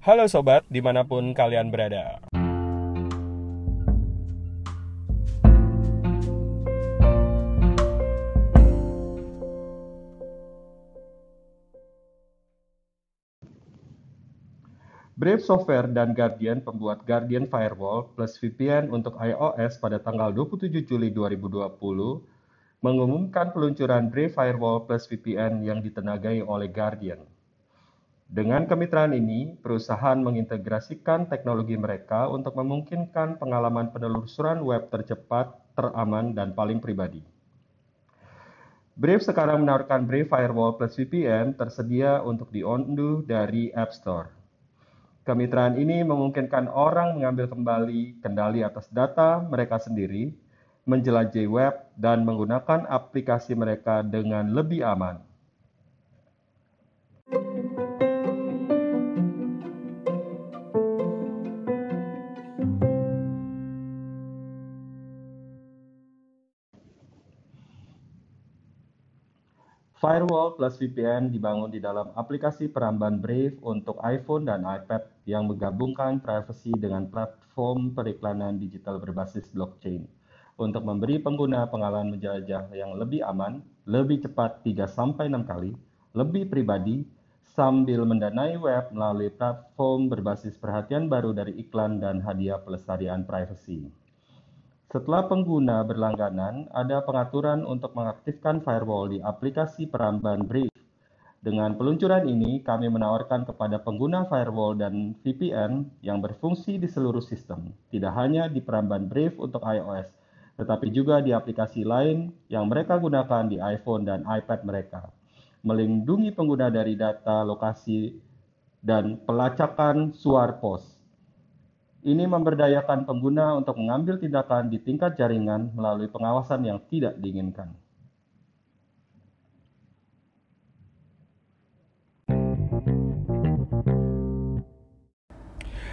Halo sobat, di mana pun kalian berada. Brave Software dan Guardian pembuat Guardian Firewall plus VPN untuk iOS pada tanggal 27 Juli 2020 mengumumkan peluncuran Brave Firewall plus VPN yang ditenagai oleh Guardian. Dengan kemitraan ini, perusahaan mengintegrasikan teknologi mereka untuk memungkinkan pengalaman penelusuran web tercepat, teraman, dan paling pribadi. Brave sekarang menawarkan Brave Firewall plus VPN tersedia untuk diunduh dari App Store. Kemitraan ini memungkinkan orang mengambil kembali kendali atas data mereka sendiri, menjelajahi web, dan menggunakan aplikasi mereka dengan lebih aman. Firewall plus VPN dibangun di dalam aplikasi peramban Brave untuk iPhone dan iPad yang menggabungkan privacy dengan platform periklanan digital berbasis blockchain untuk memberi pengguna pengalaman menjelajah yang lebih aman, lebih cepat 3-6 kali, lebih pribadi, sambil mendanai web melalui platform berbasis perhatian baru dari iklan dan hadiah pelestarian privacy. Setelah pengguna berlangganan, ada pengaturan untuk mengaktifkan firewall di aplikasi peramban Brave. Dengan peluncuran ini, kami menawarkan kepada pengguna firewall dan VPN yang berfungsi di seluruh sistem, tidak hanya di peramban Brave untuk iOS, tetapi juga di aplikasi lain yang mereka gunakan di iPhone dan iPad mereka, melindungi pengguna dari data lokasi dan pelacakan suar pos. Ini memberdayakan pengguna untuk mengambil tindakan di tingkat jaringan melalui pengawasan yang tidak diinginkan.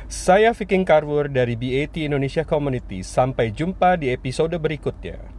Saya Viking Carver dari BAT Indonesia Community. Sampai jumpa di episode berikutnya.